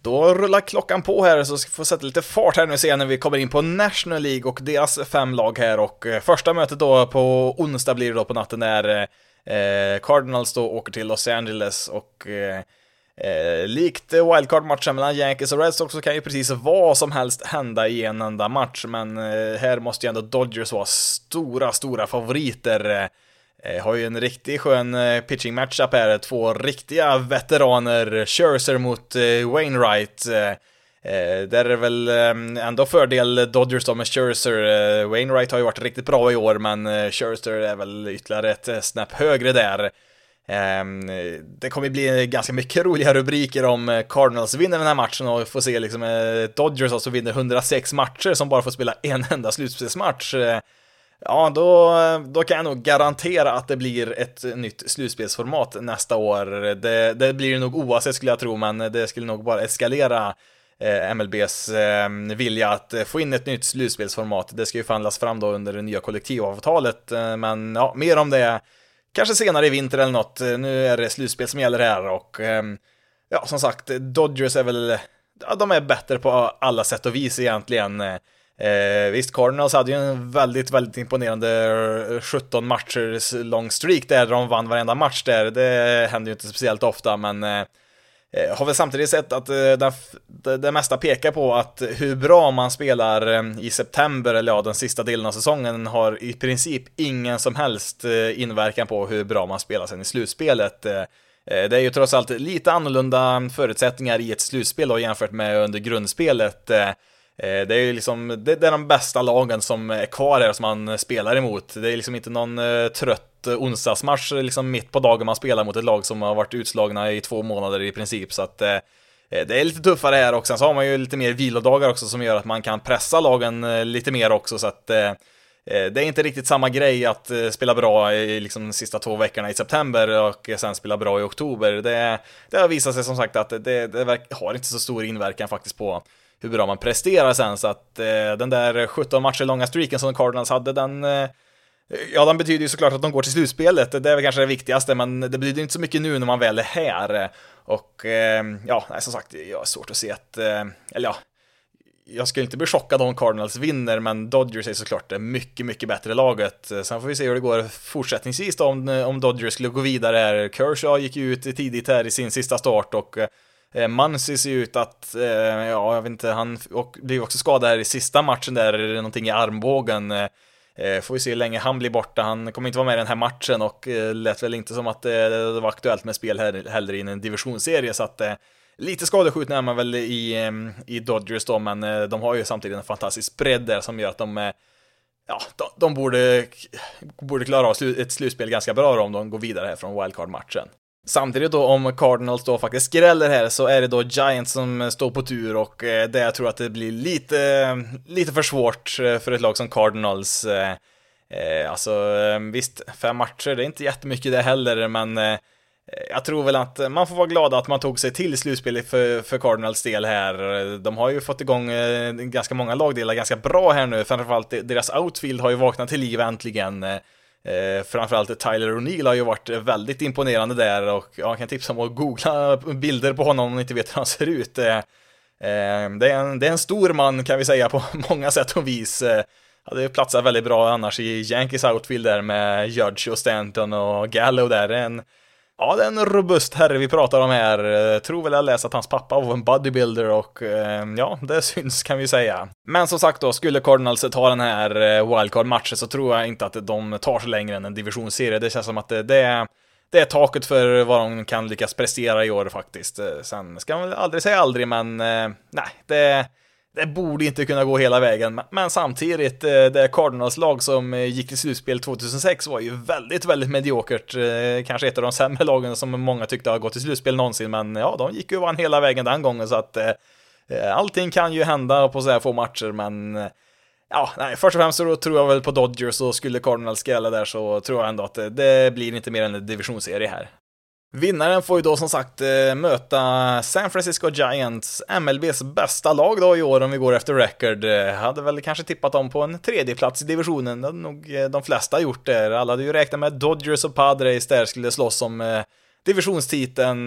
Då rullar klockan på här så ska vi få sätta lite fart här nu sen när vi kommer in på National League och deras fem lag här och eh, första mötet då på onsdag blir det då på natten är eh, eh, Cardinals då åker till Los Angeles och eh, Eh, likt wildcard-matchen mellan Yankees och Red Sox så kan ju precis vad som helst hända i en enda match, men eh, här måste ju ändå Dodgers vara stora, stora favoriter. Eh, eh har ju en riktigt skön eh, pitching matchup här, två riktiga veteraner, Scherzer mot eh, Wainwright. Eh, eh, Där är det väl ehm, ändå fördel Dodgers då med Scherzer. Eh, Wainwright har ju varit riktigt bra i år, men eh, Scherzer är väl ytterligare ett eh, snäpp högre där. Ehm, det kommer bli ganska mycket roliga rubriker om Cardinals vinner den här matchen och får se liksom Dodgers alltså vinner 106 matcher som bara får spela (laughs) en enda slutspelsmatch. Ja, då, då kan jag nog garantera att det blir ett nytt slutspelsformat nästa år. Det, det blir det nog oavsett skulle jag tro, men det skulle nog bara eskalera Eh, MLBs eh, vilja att eh, få in ett nytt slutspelsformat. Det ska ju förhandlas fram då under det nya kollektivavtalet, men ja, mer om det kanske senare i vinter eller något. Nu är det slutspel som gäller här och ja, som sagt, Dodgers är väl, ja, de är bättre på alla sätt och vis egentligen. Eh, visst, Cardinals hade ju en väldigt, väldigt imponerande 17 matchers lång streak där de vann varenda match där. Det händer ju inte speciellt ofta, men eh Eh, har väl samtidigt sett att eh, det, det mesta pekar på att hur bra man spelar eh, i september, eller ja, den sista delen av säsongen, har i princip ingen som helst inverkan på hur bra man spelar sen i slutspelet. Det är ju trots allt lite annorlunda förutsättningar i ett slutspel då jämfört med under grundspelet. Eh, det är ju liksom, det, är de bästa lagen som är kvar här som man spelar emot. Det är liksom inte någon eh, trött onsdagsmatch liksom mitt på dagen man spelar mot ett lag som har varit utslagna i två månader i princip. Så att eh, det är lite tuffare här och sen så har man ju lite mer vilodagar också som gör att man kan pressa lagen lite mer också så att det är inte riktigt samma grej att spela bra i liksom de sista två veckorna i september och sen spela bra i oktober. Det, det har visat sig som sagt att det, det har inte så stor inverkan faktiskt på hur bra man presterar sen, så att eh, den där 17 matcher långa streaken som Cardinals hade, den eh, Ja, den betyder ju såklart att de går till slutspelet, det är väl kanske det viktigaste, men det betyder inte så mycket nu när man väl är här. Och eh, ja, nej, som sagt, jag har svårt att se att, eh, eller ja, jag skulle inte bli chockad om Cardinals vinner, men Dodgers är såklart det mycket, mycket bättre laget. Sen får vi se hur det går fortsättningsvis då, om, om Dodgers skulle gå vidare här. Kershaw gick ju ut tidigt här i sin sista start och eh, Eh, Mansi ser ut att, eh, ja, jag vet inte, han och, blev också skadad här i sista matchen där, är det någonting i armbågen. Eh, eh, får vi se hur länge han blir borta. Han kommer inte vara med i den här matchen och eh, lät väl inte som att eh, det var aktuellt med spel heller i en divisionsserie, så att Lite skadeskjutna är man väl i, i Dodgers då, men de har ju samtidigt en fantastisk bredd där som gör att de Ja, de, de borde, borde klara av ett slutspel ganska bra om de går vidare här från wildcard-matchen. Samtidigt då om Cardinals då faktiskt skräller här så är det då Giants som står på tur och eh, tror jag tror att det blir lite, eh, lite för svårt eh, för ett lag som Cardinals. Eh, eh alltså visst, fem matcher, det är inte jättemycket det heller, men jag tror väl att man får vara glad att man tog sig till slutspelet för, för Cardinals del här. De har ju fått igång ganska många lagdelar ganska bra här nu, framförallt deras outfield har ju vaknat till liv äntligen. Eh, framförallt Tyler O'Neill har ju varit väldigt imponerande där och jag kan tipsa om att googla (laughs) bilder på honom om ni inte vet hur han ser ut. Eh, eh, det, är en, det är en stor man kan vi säga på (laughs) många sätt och vis. Eh, det platsar väldigt bra annars i Yankees outfield där med Judge och Stanton och Gallo där. En, Ja, det är en robust herre vi pratar om här. Jag tror väl jag läst att hans pappa var en bodybuilder och eh, ja, det syns kan vi säga. Men som sagt då, skulle Cardinals ta den här eh, wildcard-matchen så tror jag inte att de tar sig längre än en divisionsserie. Det känns som att det, det är det är taket för vad de kan lyckas prestera i år faktiskt. Eh, sen ska man väl aldrig säga aldrig, men nej, det, det borde inte kunna gå hela vägen, men samtidigt, eh, det Cardinals-lag som eh, gick till slutspel 2006 var ju väldigt, väldigt mediokert. Eh, kanske ett av de sämre lagen som många tyckte har gått till slutspel någonsin, men ja, de gick ju och vann hela vägen den gången, så att allting kan ju hända på så här få matcher, men ja, nej, först och främst så tror jag väl på Dodgers och skulle Cardinals skrälla där så tror jag ändå att det, det blir inte mer än en divisionsserie här. Vinnaren får ju då som sagt eh, möta San Francisco Giants, MLBs bästa lag då i år om vi går efter record. Eh, hade väl kanske tippat dem på en tredje plats i divisionen, det hade nog eh, de flesta gjort där. Alla hade ju räknat med Dodgers och Padres där skulle slåss om divisionstiteln,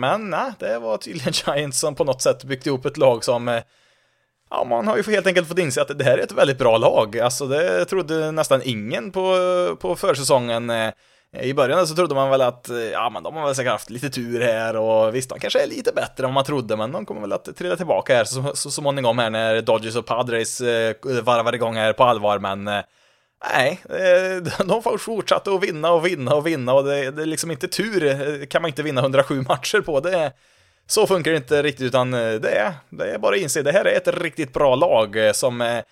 men nej, det var tydligen (laughs) Giants som på något sätt byggt ihop ett lag som Ja, man har ju helt enkelt fått inse att det här är ett väldigt bra lag. Alltså, det trodde nästan ingen på, på försäsongen. Eh, I början så trodde man väl att, eh, ja men de har väl säkert haft lite tur här och visst, de kanske är lite bättre än man trodde, men de kommer väl att trilla tillbaka här så, så, småningom här när Dodgers och Padres eh, varvar igång här på allvar, men Nej, (laughs) de de fortsatte att vinna och vinna och vinna och det, det är liksom inte tur, kan man inte vinna 107 matcher på. Det, så funkar det inte riktigt, utan det är, det är bara att inse, det här är ett riktigt bra lag som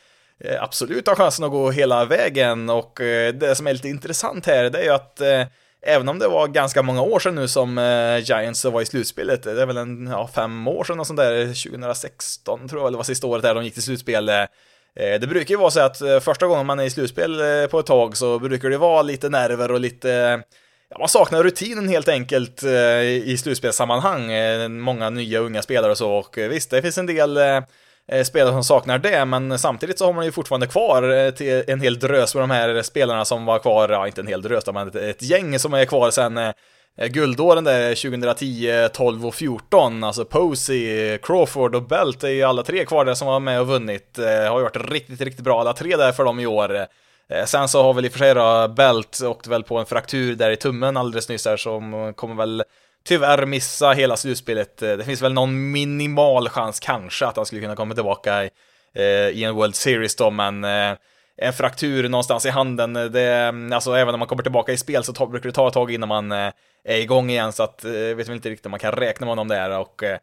Eh, absolut har chansen att gå hela vägen och eh, det som är lite intressant här, det är ju att eh, Även om det var ganska många år sedan nu som Giants var i slutspelet, det är väl en, ja, fem år sedan och sånt där, 2016 tror jag, eller var sista året där de gick till slutspel. Det brukar ju vara så att första gången man är i slutspel på ett tag så brukar det vara lite nerver och lite Ja, man saknar rutinen helt enkelt i slutspelssammanhang. Många nya unga spelare och så, och visst, det finns en del Eh, spelare som saknar det, men samtidigt så har man ju fortfarande kvar eh, till en hel drös med de här spelarna som var kvar, ja, inte en hel drös, men ett gäng som är kvar sen eh, guldåren där 2010, 12 och 14, alltså Posey, Crawford och Belt är ju alla tre kvar där som var med och vunnit. Har ju varit riktigt, riktigt bra alla tre där för dem i år. Sen så har väl i och för sig då Belt åkt väl på en fraktur där i tummen alldeles nyss här som kommer väl tyvärr missa hela slutspelet. Eh, det finns väl någon minimal chans kanske att han skulle kunna komma tillbaka i, eh, i en World Series då, men eh, en fraktur någonstans i handen, det, mm, alltså även om man kommer tillbaka i spel så brukar det ta ett tag innan man är igång igen, så att, jag eh, vet väl inte riktigt om man kan räkna med honom där och eh,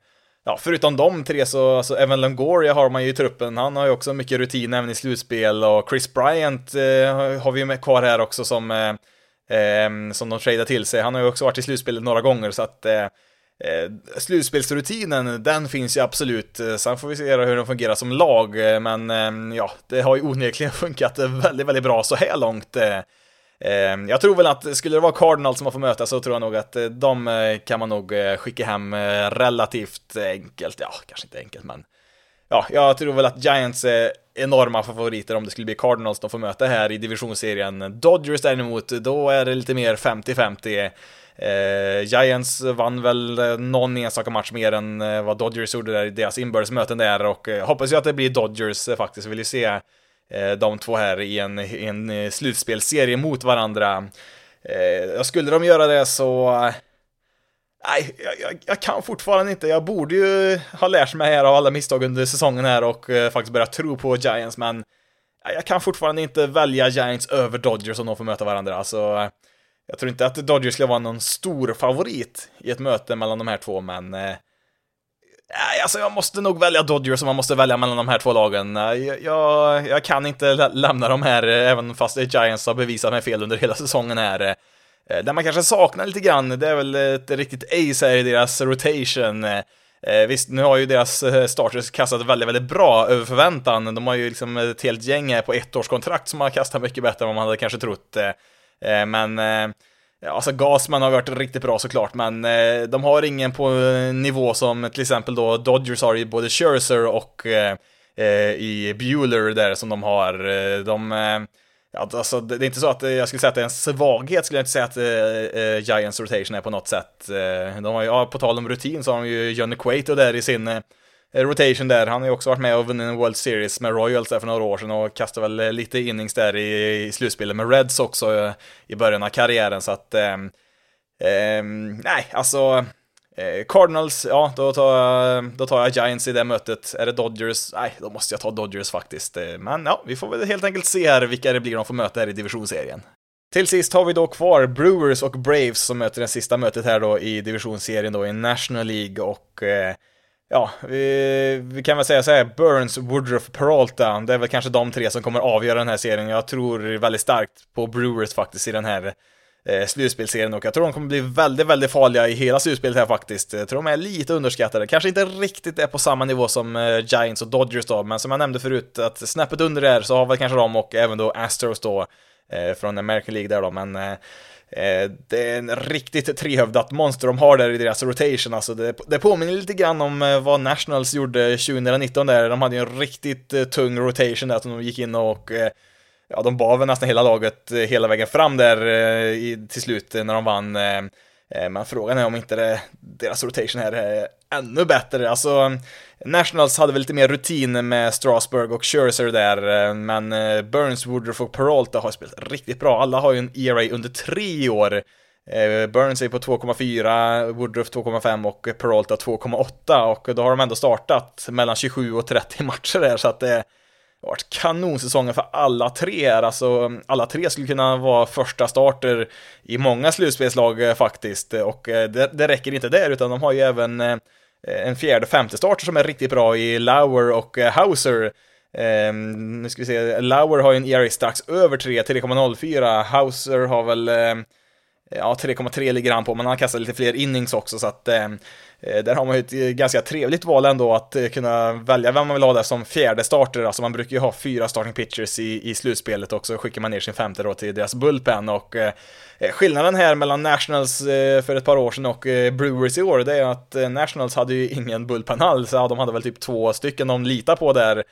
Ja, förutom de tre så, alltså Evan Longoria har man ju i truppen, han har ju också mycket rutin även i slutspel och Chris Bryant eh, har vi ju med kvar här också som, eh, som de tradar till sig. Han har ju också varit i slutspelet några gånger så att eh, eh slutspelsrutinen, den finns ju absolut. Eh, sen får vi se hur den fungerar som lag, eh, men ehm, ja, det har ju onekligen (laughs) funkat väldigt, väldigt bra så här långt. Ehm, jag tror väl att skulle det vara Cardinals som man får möta så tror jag nog att de kan man nog skicka hem relativt enkelt. Ja, kanske inte enkelt, men ja, jag tror väl att Giants är enorma favoriter om det skulle bli Cardinals de får möta här i divisionsserien. Dodgers däremot, då är det lite mer 50-50. Eh, Giants vann väl eh, någon enstaka match mer än eh, vad Dodgers gjorde där i deras inbördes möten där och eh, hoppas ju att det blir Dodgers eh, faktiskt. Vill ju se Eh, de två här i en, i en eh, slutspelserie mot varandra. Eh, skulle de göra det så... Nej, jag, jag, kan fortfarande inte. Jag borde ju ha lärt mig här av alla misstag under säsongen här och eh, faktiskt börja tro på Giants, men jag kan fortfarande inte välja Giants över Dodgers om de får möta varandra. Alltså, eh, jag tror inte att Dodgers skulle vara någon stor favorit i ett möte mellan de här två, men eh, Nej, alltså jag måste nog välja Dodgers om man måste välja mellan de här två lagen. Jag, jag, jag kan inte lämna de här, även fast Giants har bevisat mig fel under hela säsongen här. Eh, det man kanske saknar lite grann, det är väl ett riktigt ace här i deras rotation. Eh, eh visst, nu har ju deras eh, starters kastat väldigt, väldigt bra över förväntan. De har ju liksom ett helt gäng här på ettårskontrakt som har kastat mycket bättre än vad man hade kanske trott. Eh, men Ja, alltså Gasman har varit riktigt bra såklart, men eh, de har ingen på nivå som till exempel då Dodgers har i både Scherzer och eh, i Bueller där som de har. De, eh, alltså, det är inte så att jag skulle säga att det är en svaghet, skulle jag inte säga att äh, Giants rotation är på något sätt. Eh, de har ju, ja, på tal om rutin så har de ju Johnny Quato där i sin rotation där. Han har ju också varit med och vunnit en World Series med Royals där för några år sedan och kastade väl lite innings där i, i slutspelet med Reds också i början av karriären så att eh, eh, nej, alltså Eh, Cardinals, ja, då tar, jag, då tar jag Giants i det mötet. Är det Dodgers? Nej, då måste jag ta Dodgers faktiskt. Eh, men ja, vi får väl helt enkelt se här vilka det blir de får möta här i divisionsserien. Till sist har vi då kvar Brewers och Braves som möter det sista mötet här då i divisionsserien då i National League och eh, ja, vi, vi, kan väl säga så här, Burns, Woodruff, Peralta, det är väl kanske de tre som kommer avgöra den här serien. Jag tror väldigt starkt på Brewers faktiskt i den här eh, slutspelserien och jag tror de kommer bli väldigt, väldigt farliga i hela slutspelet här faktiskt. Jag tror de är lite underskattade, kanske inte riktigt är på samma nivå som eh, Giants och Dodgers då, men som jag nämnde förut, att snäppet under där så har väl kanske de och även då Astros då eh, från American League där då, men eh, eh, det är en riktigt trehövdat monster de har där i deras rotation, alltså det, det påminner lite grann om eh, vad Nationals gjorde 2019 där, de hade ju en riktigt eh, tung rotation där som de gick in och ja, de bar väl nästan hela laget eh, hela vägen fram där eh, i, till slut eh, när de vann. Men frågan är om inte det, deras rotation här är ännu bättre. Alltså, Nationals hade väl lite mer rutin med Strasburg och Scherzer där, men Burns, Woodruff och Peralta har spelat riktigt bra. Alla har ju en ERA under tre år. Burns är på 2,4, Woodruff 2,5 och Peralta 2,8 och då har de ändå startat mellan 27 och 30 matcher där så att det har varit kanonsäsonger för alla tre här, alltså alla tre skulle kunna vara första starter i många slutspelslag eh, faktiskt, och eh, det, det räcker inte där, utan de har ju även eh, en fjärde och femte starter som är riktigt bra i Lauer och Hauser. Ehm, nu ska vi se, Lauer har ju en ERA strax över 3, 3,04. Hauser har väl, ja 3,3 ligger han på, men han har kastat lite fler innings också, så att eh, eh där har man ju ett eh, ganska trevligt val ändå att eh, kunna välja vem man vill ha där som fjärde starter. Alltså man brukar ju ha fyra starting pitchers i, i slutspelet och så skickar man ner sin femte då till deras bullpen och skillnaden här mellan Nationals för ett par år sedan och Brewers i år, det är att Nationals hade ju ingen bullpen alls, ja, de hade väl typ två stycken de litar på där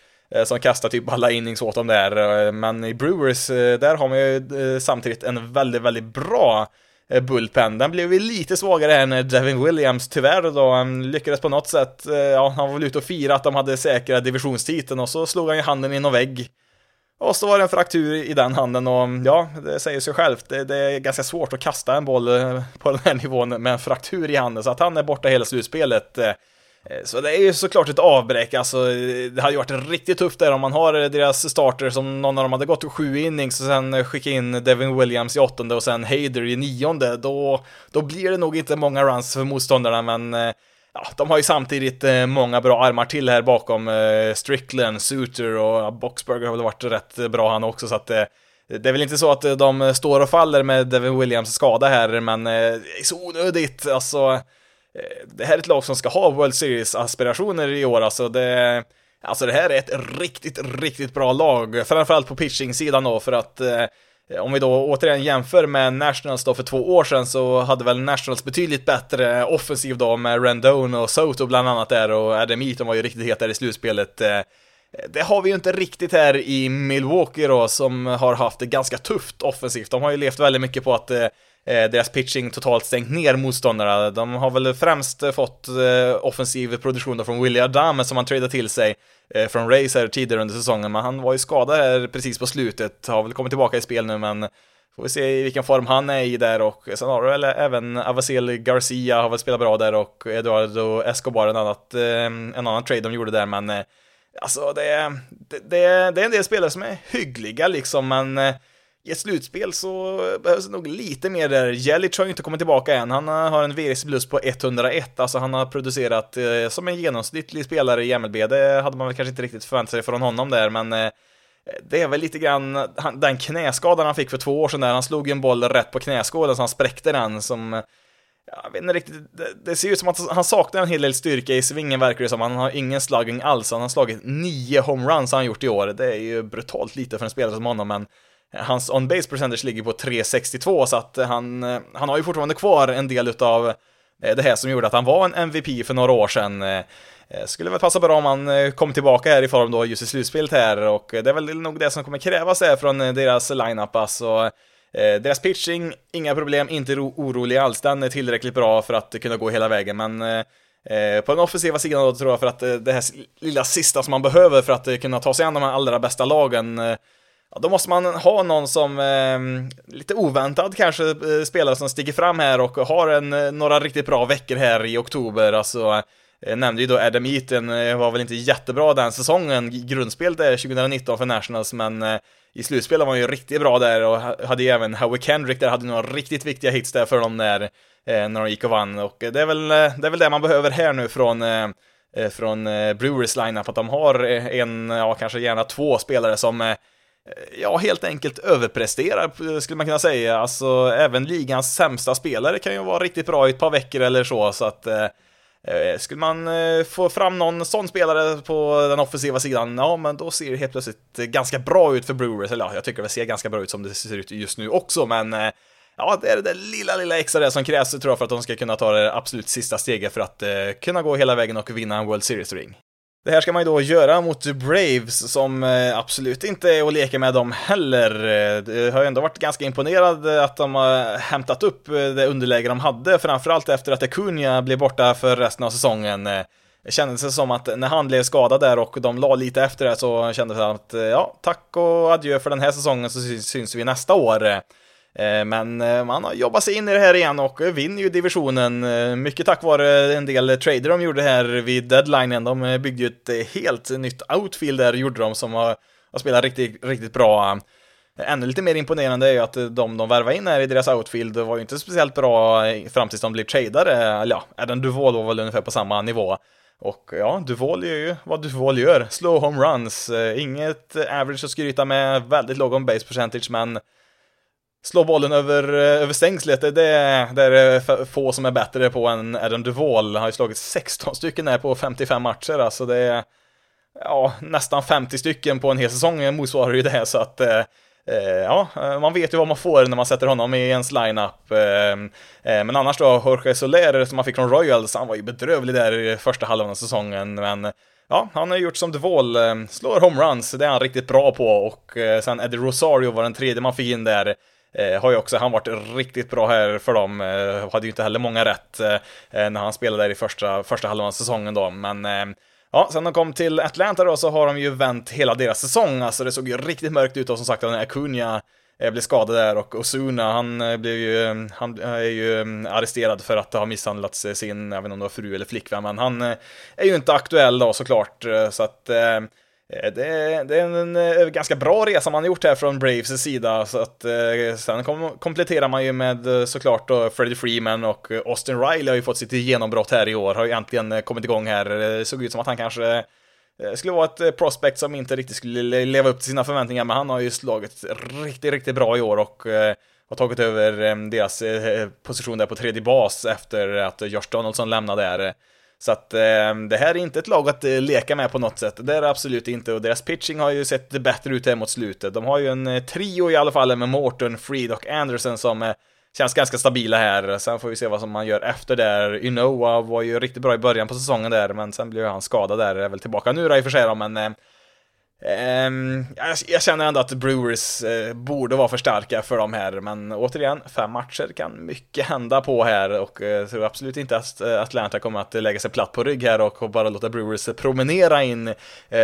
som kastar typ alla innings åt dem där. Men i Brewers, där har man ju samtidigt en väldigt, väldigt bra Eh, bullpen. Den blev ju lite svagare än Devin Williams tyvärr då. Han lyckades på något sätt, eh, ja, han var väl ute och firade att de hade säkrat divisionstiteln och så slog han ju handen i någon vägg. Och så var det en fraktur i den handen och mm, ja, det säger sig självt. Det, det, är ganska svårt att kasta en boll eh, på den här nivån med en fraktur i handen, så att han är borta hela slutspelet. Eh, så det är ju såklart ett avbräck, alltså det hade ju varit riktigt tufft där om man har deras starter som någon av dem hade gått sju innings och sen eh, skicka in Devin Williams i åttonde och sen Hader i nionde, då, då blir det nog inte många runs för motståndarna, men eh, ja, de har ju samtidigt många bra armar till här bakom Strickland, Suter och Boxberger har väl varit rätt bra han också, så att det är väl inte så att de står och faller med Devin Williams skada här, men det är så onödigt, alltså Eh, det här är ett lag som ska ha World Series-aspirationer i år, alltså det... Alltså det här är ett riktigt, riktigt bra lag, framförallt på pitching-sidan då, för att eh, om vi då återigen jämför med Nationals då för två år sedan så hade väl Nationals betydligt bättre offensiv då med Rendon och Soto bland annat där och Adam Eaton var ju riktigt het där i slutspelet. Eh, det har vi ju inte riktigt här i Milwaukee då, som har haft det ganska tufft offensivt. De har ju levt väldigt mycket på att Eh, Eh, deras pitching totalt stängt ner motståndarna. De har väl främst eh, fått eh, offensiv produktion från Willie Adame som han tradade till sig eh, från Rays här tidigare under säsongen, men han var ju skadad här precis på slutet, har väl kommit tillbaka i spel nu, men får vi se i vilken form han är i där och sen har du väl även Avacel Garcia har väl spelat bra där och Eduardo Escobar en, annat, eh, en annan trade de gjorde där, men alltså det, det, det, det är en del spelare som är hyggliga liksom, men i ett slutspel så behövs det nog lite mer där. Jelic har ju inte kommit tillbaka än. Han eh, har en VRC plus på 101, alltså han har producerat eh, som en genomsnittlig spelare i MLB. Det hade man väl kanske inte riktigt förväntat sig från honom där, men eh, det är väl lite grann den knäskadan han fick för två år sedan där. Han slog en boll rätt på knäskålen så han spräckte den som jag vet inte riktigt, det, det, ser ut som att han saknar en hel del styrka i svingen verkar det som. Han har ingen slugging alls. Han har slagit nio homeruns har han gjort i år. Det är ju brutalt lite för en spelare som honom, men Hans on-base percentage ligger på 3,62 så att eh, han, eh, han har ju fortfarande kvar en del utav eh, det här som gjorde att han var en MVP för några år sedan. Skulle väl passa bra om han kom tillbaka här i form då just i slutspelet här och det är väl nog det som kommer krävas här från deras lineup alltså. Deras pitching, inga problem, inte orolig alls, den är tillräckligt bra för att kunna gå hela vägen, men på den offensiva sidan då tror jag för att det här lilla sista som man behöver för att kunna ta sig an de här allra bästa lagen Ja, då måste man ha någon som eh, lite oväntad kanske eh, spelare som sticker fram här och har en, eh, några riktigt bra veckor här i oktober. Alltså, jag nämnde ju då Adam Eaton, eh, var väl inte jättebra den säsongen. Grundspelet är 2019 för Nationals, men i slutspelet var han ju riktigt bra där och hade ju även Howie Kendrick där, hade några riktigt viktiga hits där för dem där när de gick och vann. Och det är väl det, är väl det man behöver här nu från från Brewers lineup, att de har en, ja kanske gärna två spelare som ja, helt enkelt överpresterar, skulle man kunna säga. Alltså, även ligans sämsta spelare kan ju vara riktigt bra i ett par veckor eller så, så att eh, eh skulle man eh, få fram någon sån spelare på den offensiva sidan, ja men då ser det helt plötsligt eh, ganska bra ut för Brewers, eller ja, jag tycker det ser ganska bra ut som det ser ut just nu också, men eh, ja, det är det lilla, lilla extra det som krävs, tror jag, för att de ska kunna ta det absolut sista steget för att eh, kunna gå hela vägen och vinna en World Series-ring. Det här ska man ju då göra mot Braves som eh, absolut inte är att leka med dem heller. Eh, Jag har ju ändå varit ganska imponerad eh, att de har hämtat upp det underläge de hade, framförallt efter att Acuna blev borta för resten av säsongen. Det kändes som att när han blev skadad där och de la lite efter det så kändes det att ja, tack och adjö för den här säsongen så syns vi nästa år. Eh, men eh, man har jobbat sig in i det här igen och eh, vinner ju divisionen, mycket tack vare en del trader de gjorde här vid deadlinen. De byggde ju ett helt nytt outfield där, gjorde de, som har har spelat riktigt, riktigt bra. Ännu lite mer imponerande är ju att de de värvade in här i deras outfield var ju inte speciellt bra fram tills de blev tradade. Eller ja, Adam Duvall var väl ungefär på samma nivå. Och ja, Duvall gör ju vad Duvall gör. Slow home runs, inget average att skryta med, väldigt låg on base percentage, men slå bollen över, eh, över stängslet, det, det är det eh, få som är bättre på än Adam Duvall. Han har ju slagit 16 stycken här på 55 matcher, alltså det är ja, nästan 50 stycken på en hel säsong motsvarar ju det, så att eh, eh ja, eh, man vet ju vad man får när man sätter honom i ens lineup. Eh, eh, men annars då, Jorge Soler som man fick från Royals, han var ju bedrövlig där i första halvan av säsongen, men Ja, han har gjort som Duvall, slår homeruns, det är han riktigt bra på. Och sen Eddie Rosario var den tredje man fick in där eh, har ju också han varit riktigt bra här för dem. Eh, hade ju inte heller många rätt eh, eh när han spelade där i första, första halvan av säsongen då, men eh, Ja, sen de kom till Atlanta då så har de ju vänt hela deras säsong, alltså det såg ju riktigt mörkt ut och som sagt, den Acuna eh, blev skadad där och Osuna, han eh, blev ju, han är ju mm, arresterad för att ha misshandlat sin, jag vet inte om det var fru eller flickvän, men han är ju inte aktuell då såklart, så att Eh, Eh, det är, det är en, eh, en ganska bra resa man har gjort här från Braves sida, så att eh, sen kom, kompletterar man ju med eh, såklart då Freddie Freeman och Austin Riley har ju fått sitt genombrott här i år, har ju äntligen kommit igång här. Det såg ut som att han kanske skulle vara ett prospect som inte riktigt skulle leva upp till sina förväntningar, men han har ju slagit riktigt, riktigt bra i år och har tagit över deras position där på tredje bas efter att Josh Donaldson lämnade där. Så att eh, det här är inte ett lag att eh, leka med på något sätt, det är det absolut inte. Och deras pitching har ju sett bättre ut här mot slutet. De har ju en eh, trio i alla fall med Morton, Freed och Anderson som eh, känns ganska stabila här. Sen får vi se vad som man gör efter där. Unoa var ju riktigt bra i början på säsongen där, men sen blev han skadad där, är väl tillbaka nu då i och för sig då, men eh, Ehm, jag, jag, känner ändå att Brewers uh, borde vara för starka för de här, men återigen, fem matcher kan mycket hända på här och uh, jag tror absolut inte att eh, Atlanta kommer att lägga sig platt på rygg här och bara låta Brewers promenera in uh,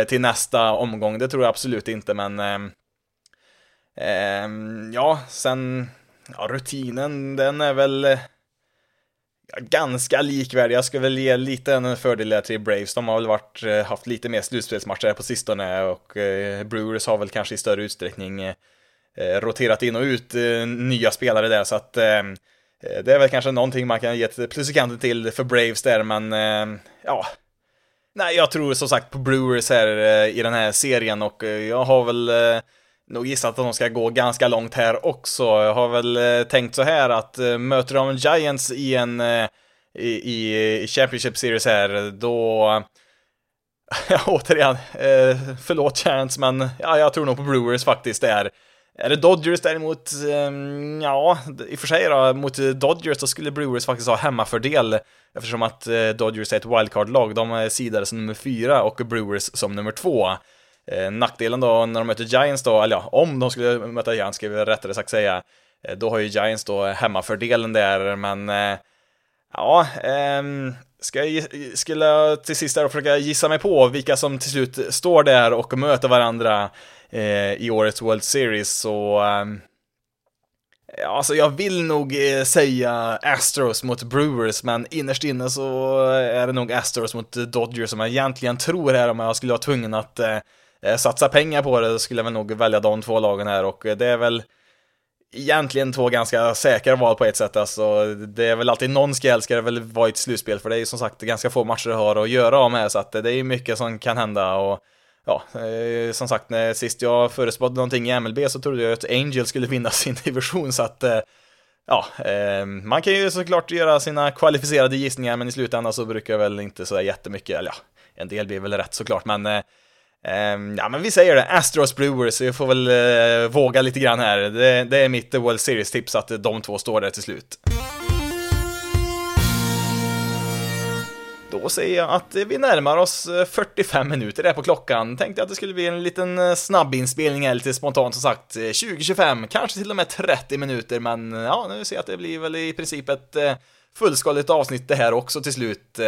till nästa omgång. Det tror jag absolut inte, men um, ja, sen ja, rutinen, den är väl ganska likvärdiga. Jag skulle väl ge lite en fördel till Braves. De har väl varit, eh, haft lite mer slutspelsmatcher på sistone och eh, Brewers har väl kanske i större utsträckning eh, roterat in och ut nya spelare där så att det är väl kanske någonting man kan ge ett plus i kanten till för Braves där, men ja. Nej, jag tror som sagt på Brewers här i den här serien och jag har väl nog gissat att de ska gå ganska långt här också. Jag har väl eh, tänkt så här att eh, möter de Giants i en eh, i, i Championship Series här, då (laughs) återigen, förlåt Giants, men ja, jag tror nog på Brewers faktiskt där. Är det Dodgers däremot, ehm, ja, i och för sig då, mot Dodgers så skulle Brewers faktiskt ha hemmafördel eftersom att Dodgers är ett wildcard-lag. De är sidade som nummer fyra och Brewers som nummer två. Eh, nackdelen då när de möter Giants då, eller ja, om de skulle möta Giants ska vi rättare sagt säga, eh, då har ju Giants då hemmafördelen där, men eh, ja, ehm, ska jag, skulle jag till sist där försöka gissa mig på vilka som till slut står där och möter varandra eh, i årets World Series så ehm, Ja, alltså jag vill nog säga Astros mot Brewers, men innerst inne så är det nog Astros mot Dodgers som jag egentligen tror här om jag skulle vara tvungen att Eh, Eh, satsa pengar på det skulle jag väl nog välja de två lagen här. Och eh, det är väl egentligen två ganska säkra val på ett sätt. Alltså, det är väl alltid någon skräll ska det väl vara i ett slutspel, för det är ju som sagt ganska få matcher det har att göra av med, så att eh, det är ju mycket som kan hända. Och ja, eh, som sagt, när sist jag förespådde någonting i MLB så trodde jag att Angel skulle vinna (laughs) sin division, så att eh, ja, man kan ju såklart göra sina kvalificerade gissningar, men i slutändan så brukar jag väl inte sådär jättemycket, eller ja, en del blir väl rätt såklart, men Um, ja, men vi säger det, Astros Brewers, så jag får väl uh, våga lite grann här. Det, det är mitt World Series-tips att de två står där till slut. Då säger jag att vi närmar oss eh, 45 minuter där på klockan. Tänkte att det skulle bli en liten eh, snabbinspelning här, lite spontant som sagt. 20-25, kanske till och med 30 minuter, men ja, nu ser jag att det blir väl i princip ett fullskaligt avsnitt det här också till slut.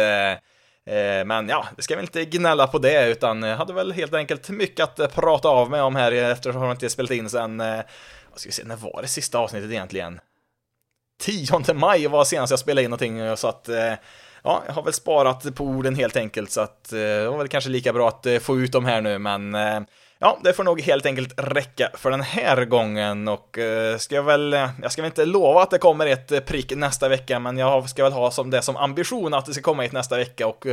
Eh, men ja, det ska väl inte gnälla på det, utan jag hade väl helt enkelt mycket att eh, prata av mig om här eftersom jag inte spelat in sen, vad ska vi se, när var det sista avsnittet egentligen? 10 maj var senast jag spelade in någonting, så att ja, jag har väl sparat på orden helt enkelt, så att det var väl kanske lika bra att få ut dem här nu, men Ja, det får nog helt enkelt räcka för den här gången och eh, ska jag väl, eh, jag ska väl inte lova att det kommer ett eh, prick nästa vecka, men jag ska väl ha som det som ambition att det ska komma ett nästa vecka och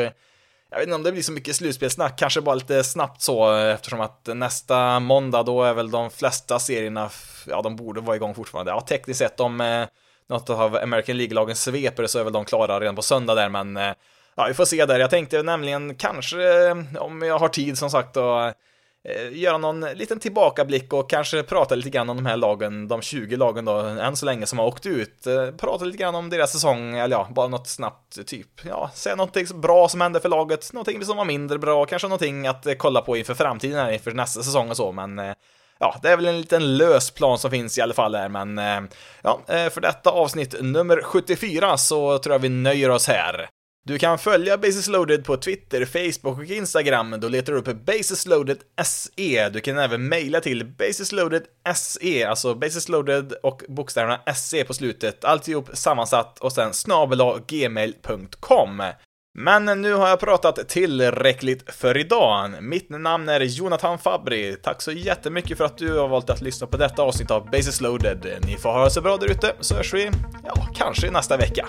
jag vet inte om det blir så mycket slutspelsnack, kanske bara lite snabbt så eftersom att nästa måndag då är väl de flesta serierna, ja de borde vara igång fortfarande. Ja, tekniskt sett om eh, något av American League-lagen sveper så är väl de klara redan på söndag där, men ja, vi får se där. Jag tänkte nämligen kanske om jag har tid som sagt och Eh, göra någon liten tillbakablick och kanske prata lite grann om de här lagen, de 20 lagen då, än så länge som har åkt ut. Eh, prata lite grann om deras säsong, eller ja, bara något snabbt, typ, ja, säga någonting bra som hände för laget, någonting som var mindre bra, kanske någonting att eh, kolla på inför framtiden här, inför nästa säsong och så, men ja, det är väl en liten lös plan som finns i alla fall där, men ja, för detta avsnitt nummer 74 så tror jag vi nöjer oss här. Du kan följa Basis Loaded på Twitter, Facebook och Instagram. Då letar du upp Basisloaded SE. Du kan även mejla till Basisloaded SE, alltså Basisloaded och bokstäverna SE på slutet, alltihop sammansatt och sen snabel gmail.com. Men nu har jag pratat tillräckligt för idag. Mitt namn är Jonathan Fabri. Tack så jättemycket för att du har valt att lyssna på detta avsnitt av Basis Loaded. Ni får ha det så bra där ute, så hörs vi, ja, kanske nästa vecka.